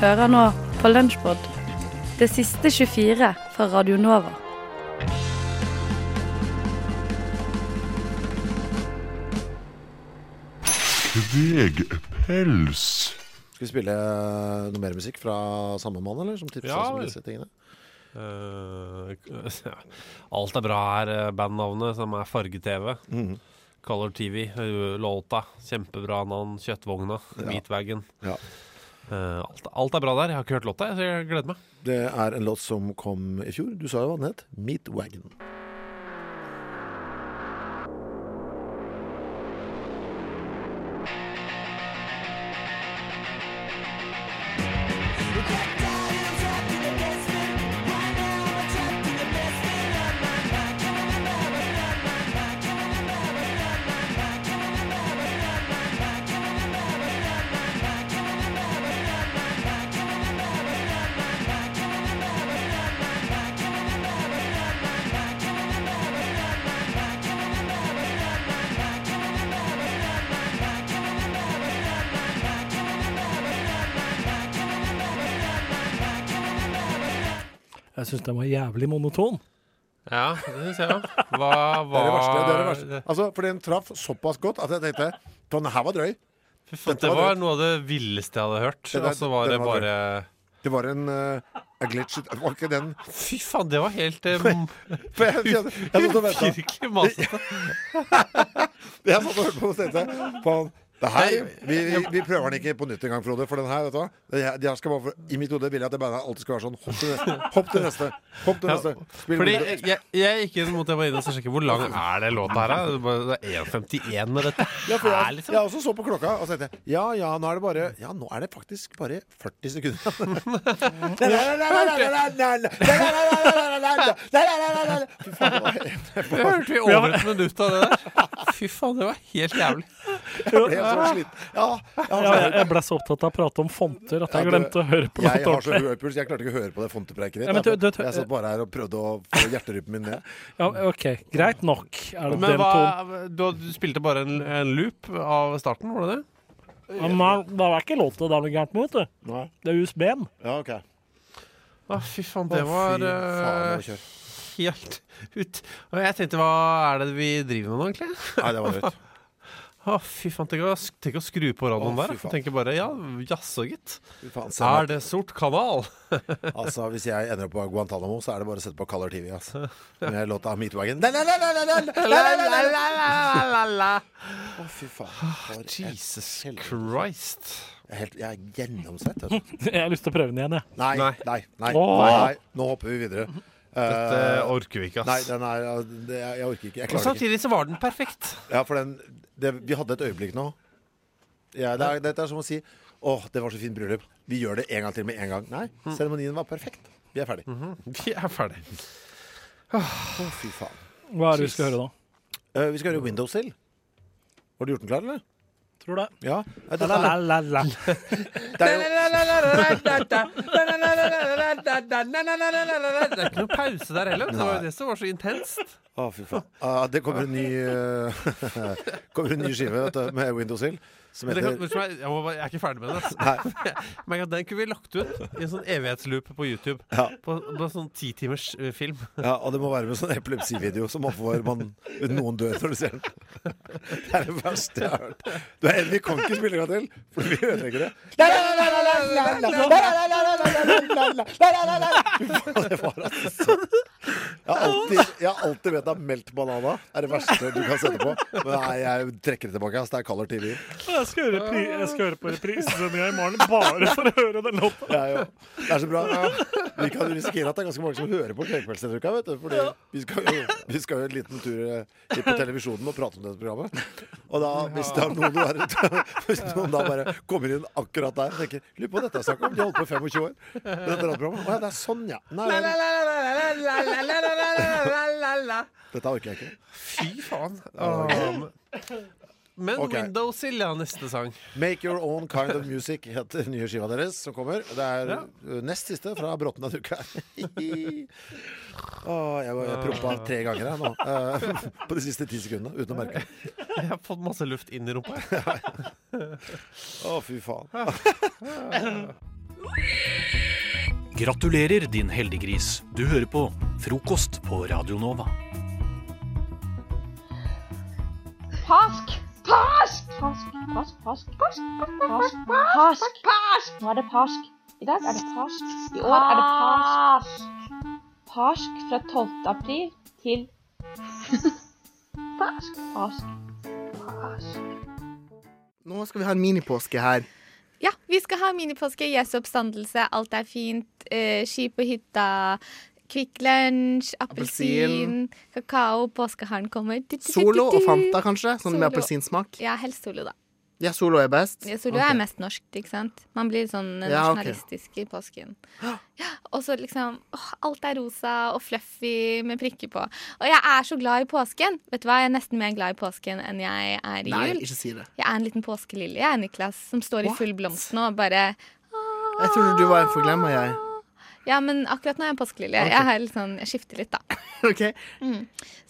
Hører nå på Lunsjpod, det siste 24 fra Radio Nova. Kvegpels. Skal vi spille eh, noe mer musikk fra samme mann, eller? Som tipser Ja, oss om disse tingene? Eh, alt er bra her, eh, bandnavnet, som er Farge-TV. Mhm. Color TV, låta. Kjempebra navn. Kjøttvogna. Ja. Meatwagon. Ja. Eh, alt, alt er bra der. Jeg har ikke hørt låta, så jeg gleder meg. Det er en låt som kom i fjor. Du sa jo hva den het. Meat Wagon. Jeg syns den var jævlig monoton. Ja, det syns jeg òg. Hva Det er det verste. Det er det verste. Altså, fordi den traff såpass godt at jeg tenkte Den her var drøy. Fy faen, Det var var noe av det villeste jeg hadde hørt. Det Og så var det var bare Det var en uh, a glitch Var ikke den Fy faen, det var helt For ventet. virkelig masete. Jeg satt og hørte på og tenkte her, vi, vi, prøver den ikke på nytt engang, Frode. For den her, vet du hva det her, skal bare, I mitt hode vil jeg at det bare alltid skal være sånn Hopp til neste. Hopp til neste. Hopp til neste. Fordi jeg, jeg gikk inn mot jeg var inne og sjekke hvor lang er det låta her. da? Det er bare- Det er 1,51 med dette Ja, for jeg, liksom. jeg også så på klokka og tenkte ja ja, nå er det bare Ja, nå er det faktisk bare 40 sekunder. Det Jeg hørte vi over et minutt av det der. Fy faen, det var helt jævlig. Jeg ble så sliten. Ja, jeg Ja, så jeg, jeg ble så opptatt av å prate om fonter at jeg glemte å høre på Jeg har så ordentlig. høy puls. Jeg klarte ikke å høre på det fontepreiket ditt. Ja, men du- du- jeg satt bare her og prøvde å få hjerterytmen min ned. Ja, OK, greit nok. Er det Men hva, du, du spilte bare en, en loop av starten, var det det? Ja, men det var ikke låta det er noe gærent med, vet du. Nei. Det er USB-en. Ja, ok. Å, fy faen, det var fy faen, det var eh, helt ut Og jeg tenkte, hva er det vi driver med nå, egentlig? Nei, det var drøyt. Å, oh, fy faen. Tenk å, tenk å skru på radioen oh, der. Tenk bare ja, jaså, gitt. Er det sort kanal? altså, hvis jeg ender opp på Guantánamo, så er det bare å sette på Color TV. Altså. Med låta Meatwagon. Å, fy faen. Jesus Christ. Jeg er, helt, jeg er gjennomsvett. Altså. jeg har lyst til å prøve den igjen, jeg. Nei, nei, nei. nei, nei. Nå hopper vi videre. Dette orker vi ikke, ass. Nei, er, jeg, jeg, orker ikke. Jeg Og samtidig så var den perfekt. Ja, for den det, vi hadde et øyeblikk nå. Ja, det er, dette er som å si Åh, det var så fint bryllup. Vi gjør det en gang til med en gang. Nei, seremonien var perfekt. Vi er ferdig. Vi er ferdig. Å, fy faen. Hva er det vi skal høre da? Eh, vi skal høre Windows Hill. Har du gjort den klar, eller? Tror det. Ja. Det er Det er ikke noe pause der heller. Det var jo det som var så intenst. Å, fy faen. Ah, det kommer en ny eh, Kommer en ny skive vet du, med Windows Hill som heter kan, hva, jeg, må jeg er ikke ferdig med. Altså. Men den kunne vi lagt ut i en sånn evighetsloop på YouTube. Ja. På, på en sånn ti timers eh, film. Ja, og det må være med sånn epilepsivideo som man får man, noen dør når du ser den. Det er det verste jeg har hørt. Du er enig, vi kan ikke spille en gang til, for vi ødelegger det. Det var altså så Jeg har alltid, jeg har alltid ment at meldt banana er det verste du kan sette på. Men nei, jeg trekker det tilbake. ass. Det er Color TV. Jeg skal høre, pri jeg skal høre på reprisesendinga i morgen bare for å høre den låta. Ja. Det er så bra. Vi kan risikere at det er ganske mange som hører på Kveld denne uka. Vet du, fordi vi skal, jo, vi skal jo en liten tur eh, på televisjonen og prate om dette programmet. Og da, hvis, det er noen, der, hvis noen da bare kommer inn akkurat der og tenker Lurer på hva dette er snakk om. De har holdt på i 25 år. med Dette radioprogrammet. Å ja, det er sånn, ja. Nei, vel. Dette orker jeg ikke. Fy faen. Um, men okay. Windows Hill, neste sang. Make Your Own Kind of Music heter nye skiva deres som kommer. Det er ja. nest siste fra Bråten denne uka. oh, jeg, jeg prompa tre ganger her nå. uh, på de siste ti sekundene, uten å merke. Jeg har fått masse luft inn i rumpa. Å, fy faen. Gratulerer, din heldiggris. Du hører på Frokost på Radio Nova. Pask! Pask! Pask, pask, pask, pask, pask, pask, pask. Nå er det pask. I dag er det pask. I år er det pask. Pask fra 12. april til Pask, pask, pask. Nå skal vi ha en minipåske her. Ja, vi skal ha minipåske, Jesu oppstandelse, alt er fint, eh, ski på hytta, Kvikk Lunsj, appelsin, kakao, påskeharen kommer. Du, du, du, Solo og. Fanta, kanskje? Sånn med appelsinsmak. Ja, helst Solo, da. Ja, Solo er best. Ja, Solo okay. er mest norsk, ikke sant? Man blir sånn nasjonalistisk Ja, okay. i påsken. Ja, og så liksom åh, Alt er rosa og fluffy med prikker på. Og jeg er så glad i påsken. Vet du hva, Jeg er nesten mer glad i påsken enn jeg er i Nei, jul. ikke si det. Jeg er en liten påskelilje, jeg, Niklas, som står i full blomst nå og bare Jeg trodde du var en forglemmer, jeg. Ja, men akkurat nå er jeg påskelilje. Okay. Jeg, litt sånn, jeg skifter litt, da. OK?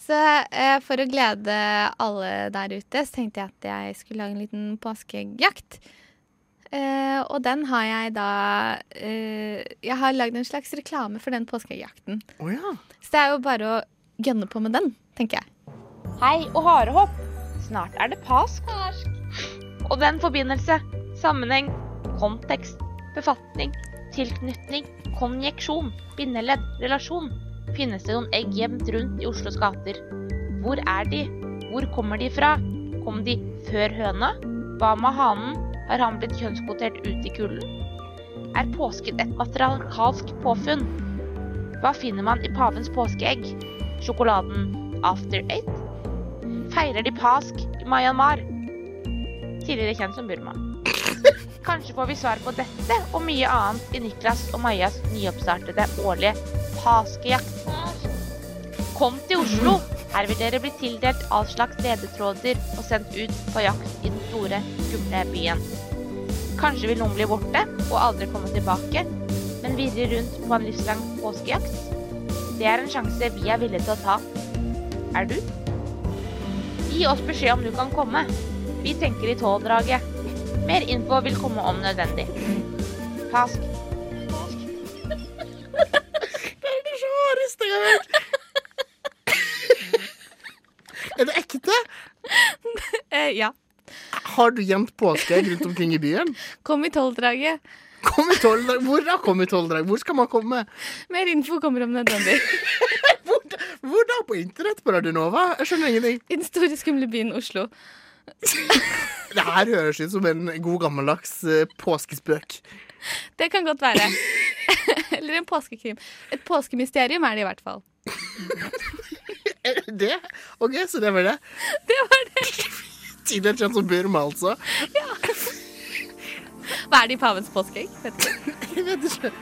Så eh, for å glede alle der ute, så tenkte jeg at jeg skulle lage en liten påskejakt. Eh, og den har jeg da eh, Jeg har lagd en slags reklame for den påskejakten. Oh, ja. Så det er jo bare å gønne på med den, tenker jeg. Hei og harehopp. Snart er det pask. Og den forbindelse, sammenheng, kontekst, befatning, tilknytning, konjeksjon, bindeledd, relasjon. Finnes det noen egg gjemt rundt i Oslos gater? Hvor er de? Hvor kommer de fra? Kom de før høna? Hva med hanen? Har han blitt kjønnskvotert ut i kulden? Er påsken et materialkalsk påfunn? Hva finner man i pavens påskeegg? Sjokoladen After Eight? Feirer de pask i Myanmar? Tidligere kjent som Burma. Kanskje får vi svar på dette og mye annet i Niklas og Majas nyoppstartede årlige paskejakt. Kom til Oslo! Her vil dere bli tildelt all slags ledetråder og sendt ut på jakt i den store, skumle byen. Kanskje vil noen bli borte og aldri komme tilbake, men virre rundt på en livslang påskejakt. Det er en sjanse vi er villige til å ta. Er du? Gi oss beskjed om du kan komme. Vi tenker i tolvdraget. Mer info vil komme om nødvendig. Pask. Det er det rareste jeg har hørt. Er det ekte? Eh, ja. Har du gjemt påskeegg rundt omkring i byen? Kom i tolvdraget. Kom i tolvdrag. Hvor da? Kom i tolvdrag? Hvor skal man komme? Mer info kommer om nødvendig. Hvor, hvor da? På internett på Radionova? Jeg skjønner ingenting. I den store, skumle byen Oslo. Det her høres ut som en god gammeldags eh, påskespøk. Det kan godt være. Eller en påskekrim. Et påskemysterium er det i hvert fall. Det det? OK, så det var det. Det var det. Tidligere kjent som Burma, altså. Ja. Hva er det i pavens påskeegg? Vet ikke. Jeg vet ikke.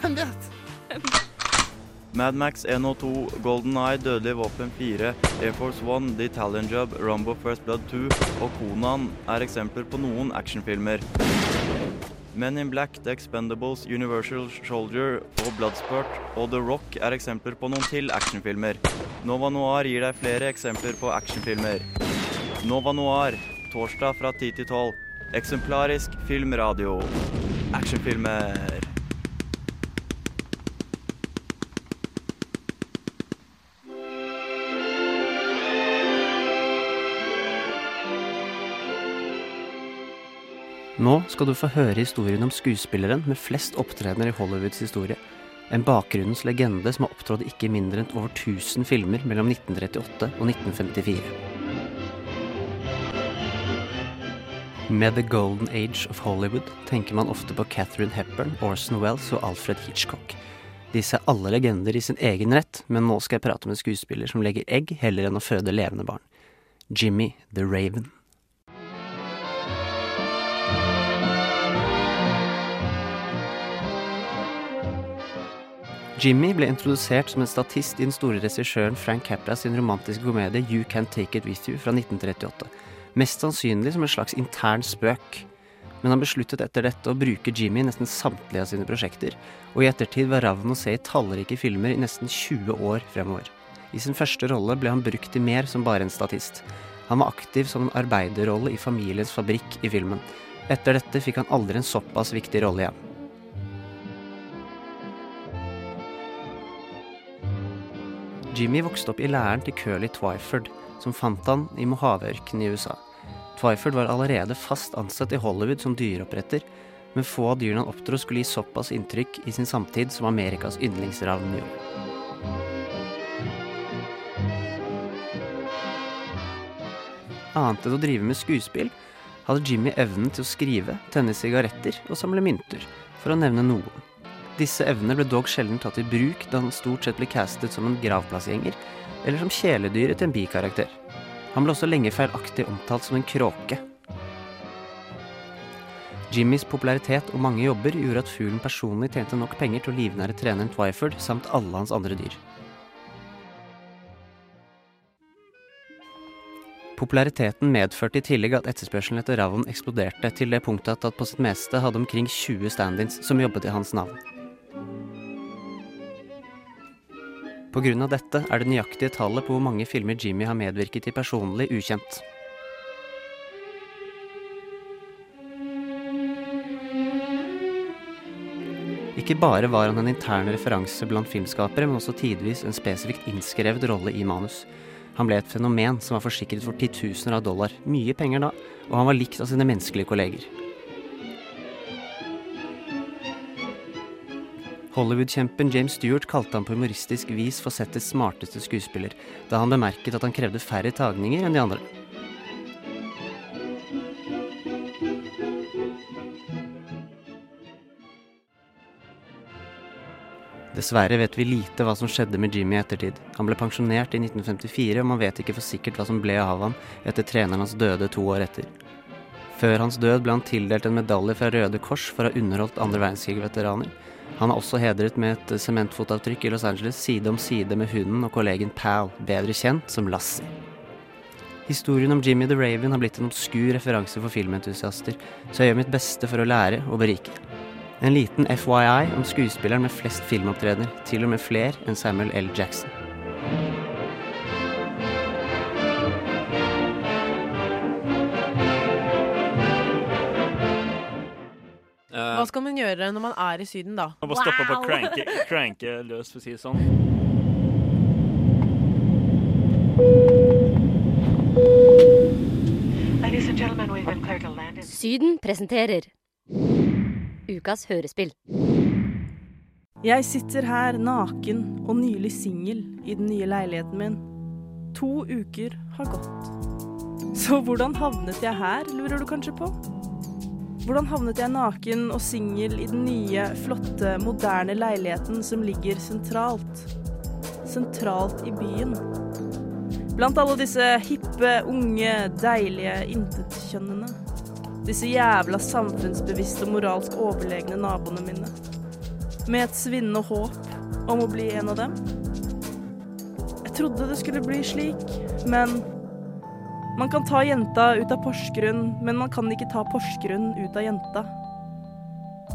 Hvem vet? Madmax 102, Golden Eye, Dødelig våpen 4, Air Force One, The Italian Job, Rumbo First Blood 2 og Konan er eksempler på noen actionfilmer. Men in Black, The Expendables, Universal Soldier og Bloodsport og The Rock er eksempler på noen til actionfilmer. Nova Noir gir deg flere eksempler på actionfilmer. Nova Noir, torsdag fra 10 til 12. Eksemplarisk filmradio. Actionfilmer. Nå skal du få høre historien om skuespilleren med flest opptredener i Hollywoods historie. En bakgrunnens legende som har opptrådt ikke mindre enn over 1000 filmer mellom 1938 og 1954. Med The Golden Age of Hollywood tenker man ofte på Catherine Hepburn, Orson Wells og Alfred Hitchcock. Disse er alle legender i sin egen rett, men nå skal jeg prate med en skuespiller som legger egg heller enn å føde levende barn. Jimmy the Raven. Jimmy ble introdusert som en statist i den store regissøren Frank Capra sin romantiske komedie You Can't Take It With You fra 1938. Mest sannsynlig som en slags intern spøk. Men han besluttet etter dette å bruke Jimmy i nesten samtlige av sine prosjekter, og i ettertid var ravn å se i tallrike filmer i nesten 20 år fremover. I sin første rolle ble han brukt til mer som bare en statist. Han var aktiv som en arbeiderrolle i familiens fabrikk i filmen. Etter dette fikk han aldri en såpass viktig rolle igjen. Jimmy vokste opp i læren til Curly Twyford, som fant han i Mojaveørkenen i USA. Twyford var allerede fast ansatt i Hollywood som dyreoppretter, men få av dyrene han oppdro skulle gi såpass inntrykk i sin samtid som Amerikas yndlingsravn gjorde. Annet enn å drive med skuespill, hadde Jimmy evnen til å skrive, tenne sigaretter og samle mynter, for å nevne noen. Disse evnene ble dog sjelden tatt i bruk da han stort sett ble castet som en gravplassgjenger, eller som kjæledyret til en bikarakter. Han ble også lenge feilaktig omtalt som en kråke. Jimmys popularitet og mange jobber gjorde at fuglen personlig tjente nok penger til å livnære treneren Twyford samt alle hans andre dyr. Populariteten medførte i tillegg at etterspørselen etter ravn eksploderte til det punktet at på sitt meste hadde omkring 20 stand-ins som jobbet i hans navn. Av dette er det nøyaktige tallet på hvor mange filmer Jimmy har medvirket i personlig, ukjent. Ikke bare var han en intern referanse blant filmskapere, men også tidvis en spesifikt innskrevet rolle i manus. Han ble et fenomen som var forsikret for titusener av dollar, mye penger da, og han var likt av sine menneskelige kolleger. Hollywood-kjempen James Stewart kalte han på humoristisk vis for settets smarteste skuespiller, da han bemerket at han krevde færre tagninger enn de andre. Dessverre vet vi lite hva som skjedde med Jimmy i ettertid. Han ble pensjonert i 1954, og man vet ikke for sikkert hva som ble av ham etter treneren hans døde to år etter. Før hans død ble han tildelt en medalje fra Røde Kors for å ha underholdt andre verdenskrig-veteraner. Han er også hedret med et sementfotavtrykk i Los Angeles side om side med hunden og kollegen Pal, bedre kjent som Lassie. Historien om Jimmy the Raven har blitt en obskur referanse for filmentusiaster, så jeg gjør mitt beste for å lære og berike. En liten FYI om skuespilleren med flest filmopptredener, til og med flere enn Samuel L. Jackson. Hva skal man gjøre når man er i Syden, da? Man må stoppe på å cranke, cranke løs, for å si det sånn. Syden presenterer Ukas hørespill. Jeg sitter her naken og nylig singel i den nye leiligheten min. To uker har gått. Så hvordan havnet jeg her, lurer du kanskje på? Hvordan havnet jeg naken og singel i den nye, flotte, moderne leiligheten som ligger sentralt? Sentralt i byen. Blant alle disse hippe, unge, deilige intetkjønnene. Disse jævla samfunnsbevisste og moralsk overlegne naboene mine. Med et svinnende håp om å bli en av dem. Jeg trodde det skulle bli slik, men man kan ta jenta ut av Porsgrunn, men man kan ikke ta Porsgrunn ut av jenta.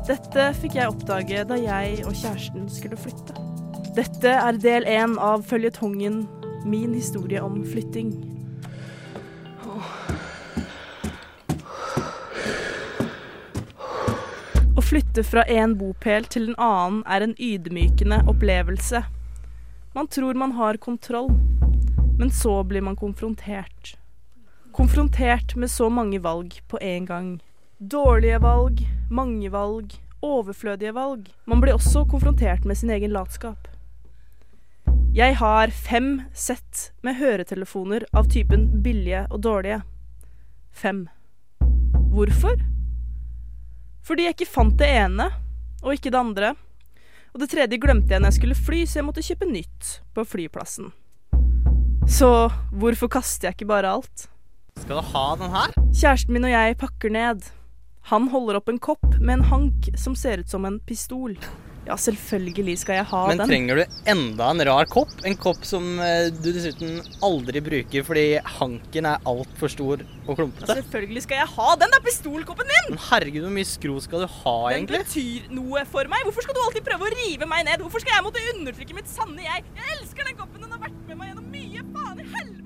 Dette fikk jeg oppdage da jeg og kjæresten skulle flytte. Dette er del én av føljetongen Min historie om flytting. Å flytte fra en bopel til en annen er en ydmykende opplevelse. Man tror man har kontroll, men så blir man konfrontert. Konfrontert med så mange valg på en gang. Dårlige valg, mange valg, overflødige valg. Man blir også konfrontert med sin egen latskap. Jeg har fem sett med høretelefoner av typen billige og dårlige. Fem. Hvorfor? Fordi jeg ikke fant det ene, og ikke det andre. Og det tredje glemte jeg når jeg skulle fly, så jeg måtte kjøpe nytt på flyplassen. Så hvorfor kaster jeg ikke bare alt? Skal du ha den her? Kjæresten min og jeg pakker ned. Han holder opp en kopp med en hank som ser ut som en pistol. Ja, selvfølgelig skal jeg ha Men den. trenger du enda en rar kopp? En kopp som eh, du dessuten aldri bruker fordi hanken er altfor stor og Ja, selvfølgelig skal jeg ha den! Det er pistolkoppen min! Men herregud, hvor mye skro skal du ha, Den egentlig? betyr noe for meg. Hvorfor skal du alltid prøve å rive meg ned? Hvorfor skal jeg måtte undertrykke mitt sanne jeg? Jeg elsker den koppen! Den har vært med meg gjennom mye. Faen i helvete,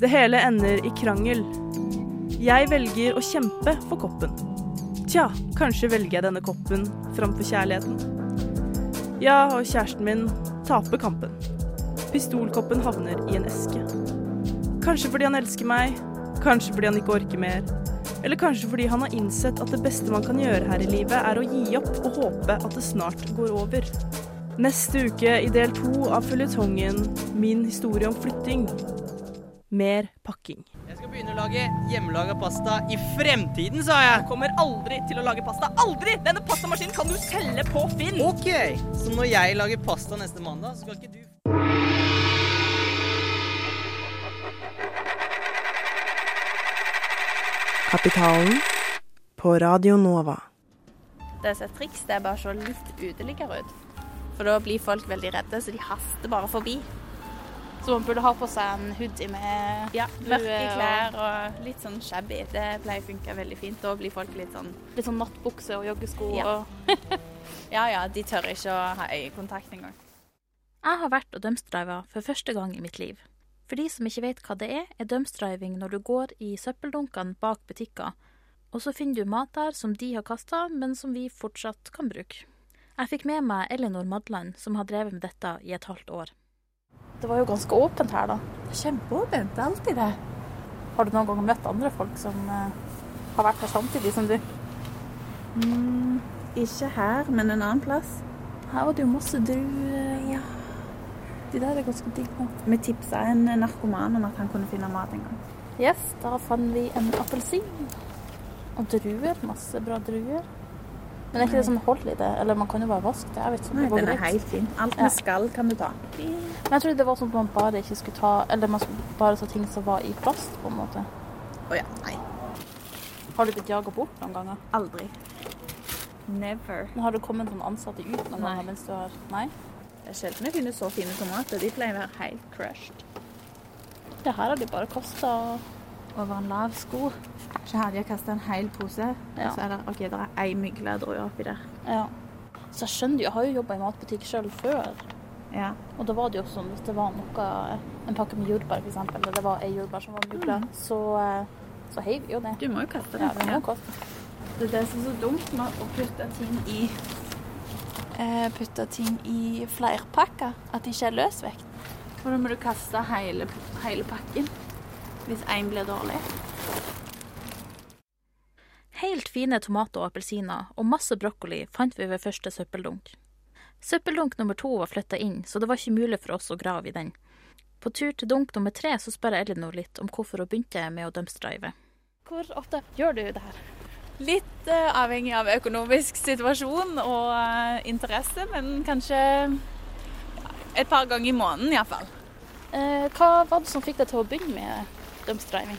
Det hele ender i krangel. Jeg velger å kjempe for koppen. Tja, kanskje velger jeg denne koppen framfor kjærligheten. Ja, og kjæresten min, taper kampen. Pistolkoppen havner i en eske. Kanskje fordi han elsker meg, kanskje fordi han ikke orker mer. Eller kanskje fordi han har innsett at det beste man kan gjøre her i livet, er å gi opp og håpe at det snart går over. Neste uke i del to av føljetongen Min historie om flytting. Mer pakking. Jeg skal begynne å lage hjemmelaga pasta i fremtiden, sa jeg. Jeg kommer aldri til å lage pasta. Aldri! Denne pastamaskinen kan du selge på Finn. OK, så når jeg lager pasta neste mandag, så skal ikke du Kapitalen på Radio Nova. Det som er triks, det er bare å se litt uteligger ut. For da blir folk veldig redde, så de haster bare forbi. Så man burde ha på seg en hoodie med Ja, mørke og- klær og litt sånn shabby. Det pleier å funke veldig fint. Da blir folk litt sånn Litt sånn nattbukse og joggesko Ja. og Ja ja, de tør ikke å ha øyekontakt engang. Jeg har vært og dumpstriva for første gang i mitt liv. For de som ikke vet hva det er, er dumpstriving når du går i søppeldunkene bak butikker, og så finner du mat der som de har kasta, men som vi fortsatt kan bruke. Jeg fikk med meg Elinor Madland, som har drevet med dette i et halvt år. Det var jo ganske åpent her, da. Kjempeåpent. Det er alltid det. Har du noen gang møtt andre folk som eh, har vært her samtidig som du? Mm, ikke her, men en annen plass. Her var det jo masse druer. Ja. De der er ganske digg nå. Vi tipsa en narkoman om at han kunne finne mat en gang. Yes, da fant vi en appelsin. Og druer. Masse bra druer. Men er ikke det sånn hold i det? Eller man kan jo bare vaske det. Jeg vet ikke Nei, det går den er helt fin. Alt med skall kan du ta. Men jeg trodde det var sånn at man bare ikke skulle ta Eller man skulle bare ta ting som var i plast, på en måte. Å ja. Nei. Har du blitt jaga bort noen ganger? Aldri. Never. Men har det kommet noen ansatte ut noen ganger mens du har Nei? Det er sjelden jeg finner så fine tomater. De pleier å være helt crushed. Det her har de bare kasta Over en lav sko. Så hadde jeg kasta en hel pose, Ja. og så er det ok, det er ei mygledrue oppi der. Ja. Så jeg skjønner jo, jeg har jo jobba i matbutikk sjøl før. Ja. Og da var det jo sånn hvis det var noe En pakke med jordbær, f.eks., eller det var ei jordbær som var mugla, Mm. så, eh, så heiv vi jo det. Du må jo kaste det. Ja, vi må Ja. kaste. Det er det som er så dumt med å putte ting i Eh, putte ting i flerpakker, at de ikke er løsvekt. For da må du kaste hele, hele pakken hvis én blir dårlig. Helt fine tomater og appelsiner og masse brokkoli fant vi ved første søppeldunk. Søppeldunk nummer to var flytta inn, så det var ikke mulig for oss å grave i den. På tur til dunk nummer tre så spør jeg Elinor litt om hvorfor hun begynte med å dumpstrive. Hvor ofte gjør du det her? Litt uh, avhengig av økonomisk situasjon og uh, interesse, men kanskje et par ganger i måneden iallfall. Uh, hva var det som fikk deg til å begynne med dumpstriving?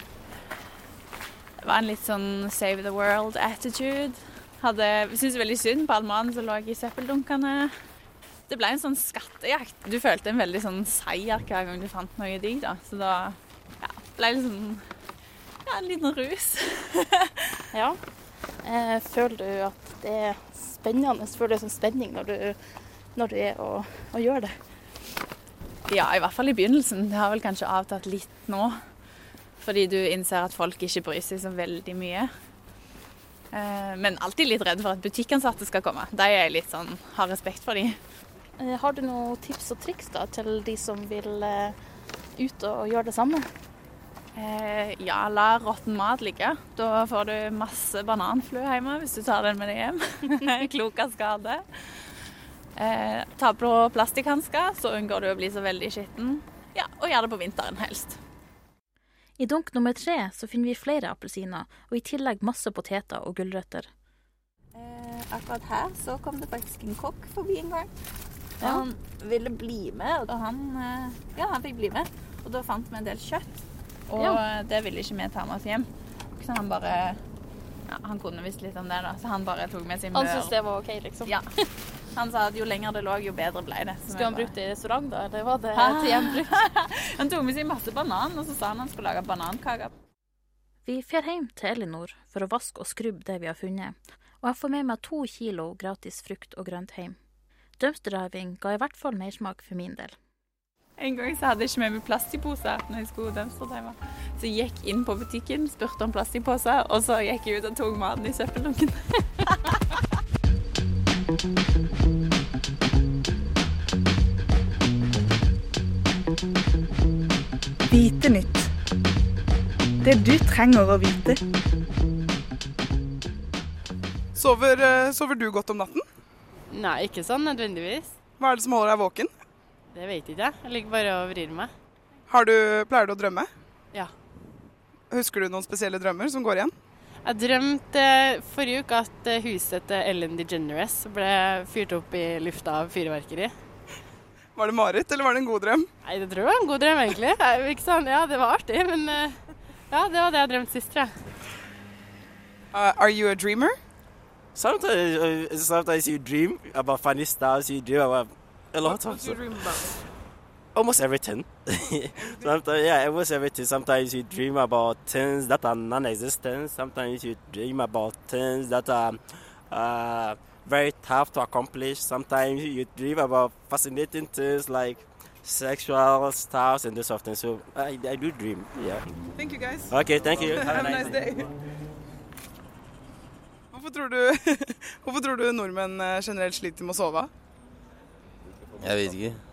Det var en litt sånn save the world-attitude. Hadde syntes veldig synd på all mannen som lå i søppeldunkene. Det ble en sånn skattejakt. Du følte en veldig sånn seier hver gang du fant noe digg, da. Så da ja, ble det sånn ja, en liten rus. Ja. Eh, føler du at det er spennende? Føler du sånn spenning når du, når du er og, og gjør det? Ja, i hvert fall i begynnelsen. Det har vel kanskje avtatt litt nå. Fordi du innser at folk ikke bryr seg så veldig mye. Eh, Men alltid litt redd for at butikkansatte skal komme. De er litt sånn, har respekt for dem. Eh, har du noen tips og triks da, til de som vil eh, ut og gjøre det samme? Eh, ja, la råtten mat ligge. Da får du masse bananflue hjemme hvis du tar den med deg hjem. Klok av skade. Eh, ta på plastikkhansker, så unngår du å bli så veldig skitten. Ja, og gjør det på vinteren helst. I dunk nummer tre så finner vi flere appelsiner, og i tillegg masse poteter og gulrøtter. Eh, akkurat her så kom det faktisk en kokk forbi en gang. Ja. Han ville bli med, og han, eh, ja, han fikk bli med. Og da fant vi en del kjøtt, og Ja. det ville ikke vi ta med oss hjem. Så han bare ja, Han kunne visst litt om det, da, så han bare tok med sin mør. Han syntes det var OK, liksom? Ja. Han sa at jo lenger det lå, jo bedre ble det. Skulle han brukt det i restaurant, da? Eller var det Ah. til gjenbruk? Han tok med seg masse banan, og så sa han han skulle lage banankaker. Vi drar hjem til Elinor for å vaske og skrubbe det vi har funnet, og jeg får med meg to kilo gratis frukt og grønt hjem. Dumpsterdriving ga i hvert fall mersmak for min del. En gang så hadde jeg ikke med meg plastikkposer når jeg skulle dumpsterdive. Så jeg gikk inn på butikken, spurte om plastikkposer, og så gikk jeg ut og tok maten i søppeldunken. Vite nytt. Det du trenger å vite. Sover, eh, sover, du godt om natten? Nei, ikke sånn nødvendigvis. Hva er det som holder deg våken? Det vet ikke jeg. Jeg ligger bare og vrir meg. Du, pleier du å drømme? Ja. Husker du noen spesielle drømmer som går igjen? Jeg drømte forrige uke at eh, huset til Ellen DeGeneres ble fyrt opp i lufta av fyrverkeri. Var det mareritt, eller var det en god drøm? Nei, det tror jeg var en god drøm, egentlig. Ikke sånn, ja, det var artig, men eh, ja, det var det jeg drømte sist, tror jeg. Uh, are you a dreamer? Sometimes, uh, sometimes you dream about funny stuff. You dream about a lot What of do Almost everything. sometimes, yeah, almost everything. Sometimes you dream about things that are non-existent. Sometimes you dream about things that are uh, very tough to accomplish. Sometimes you dream about fascinating things like sexual stuff and this sort of thing. So I, I do dream. Yeah. Thank you guys. Okay, thank you. Have a nice day. Hvorfor tror, du, hvorfor tror du nordmenn eh, generelt sliter med å sove? Jeg vet ikke.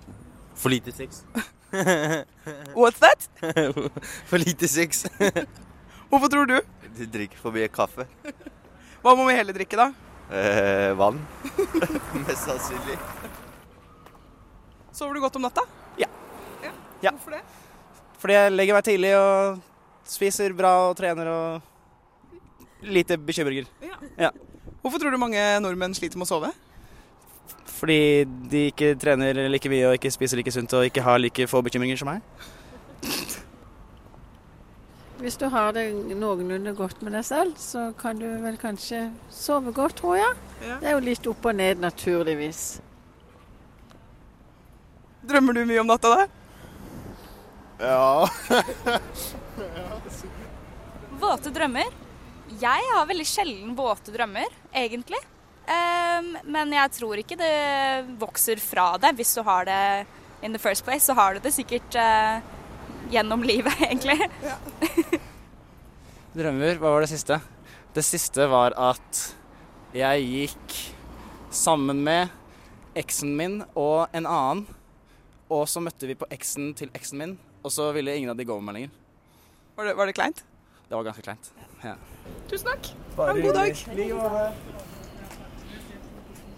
For lite sex. What's that? For lite sex. Hvorfor tror du? Du drikker for mye kaffe. Hva må vi heller drikke, da? Eh, vann. Mest sannsynlig. Sover du godt om natta? Ja. Ja. Hvorfor det? Fordi jeg legger meg tidlig og spiser bra og trener og lite bekymringer. Ja. Hvorfor tror du mange nordmenn sliter med å sove? Fordi de ikke trener like mye og ikke spiser like sunt og ikke har like få bekymringer som meg. Hvis du har det noenlunde godt med deg selv, så kan du vel kanskje sove godt, tror jeg. Det er jo litt opp og ned, naturligvis. Drømmer du mye om natta, da? Ja. Våte drømmer? Jeg har veldig sjelden våte drømmer, egentlig. Ehm, men jeg tror ikke det vokser fra det. Hvis du har det in the first place, så har du det sikkert eh, gjennom livet, egentlig. Drømmer, hva var det siste? Det siste var at jeg gikk sammen med eksen min og en annen. Og så møtte vi på eksen til eksen min, og så ville ingen av de gå med meg lenger. Var det, var det kleint? Det var ganske kleint. Ja. Tusen takk. Ha en god dag.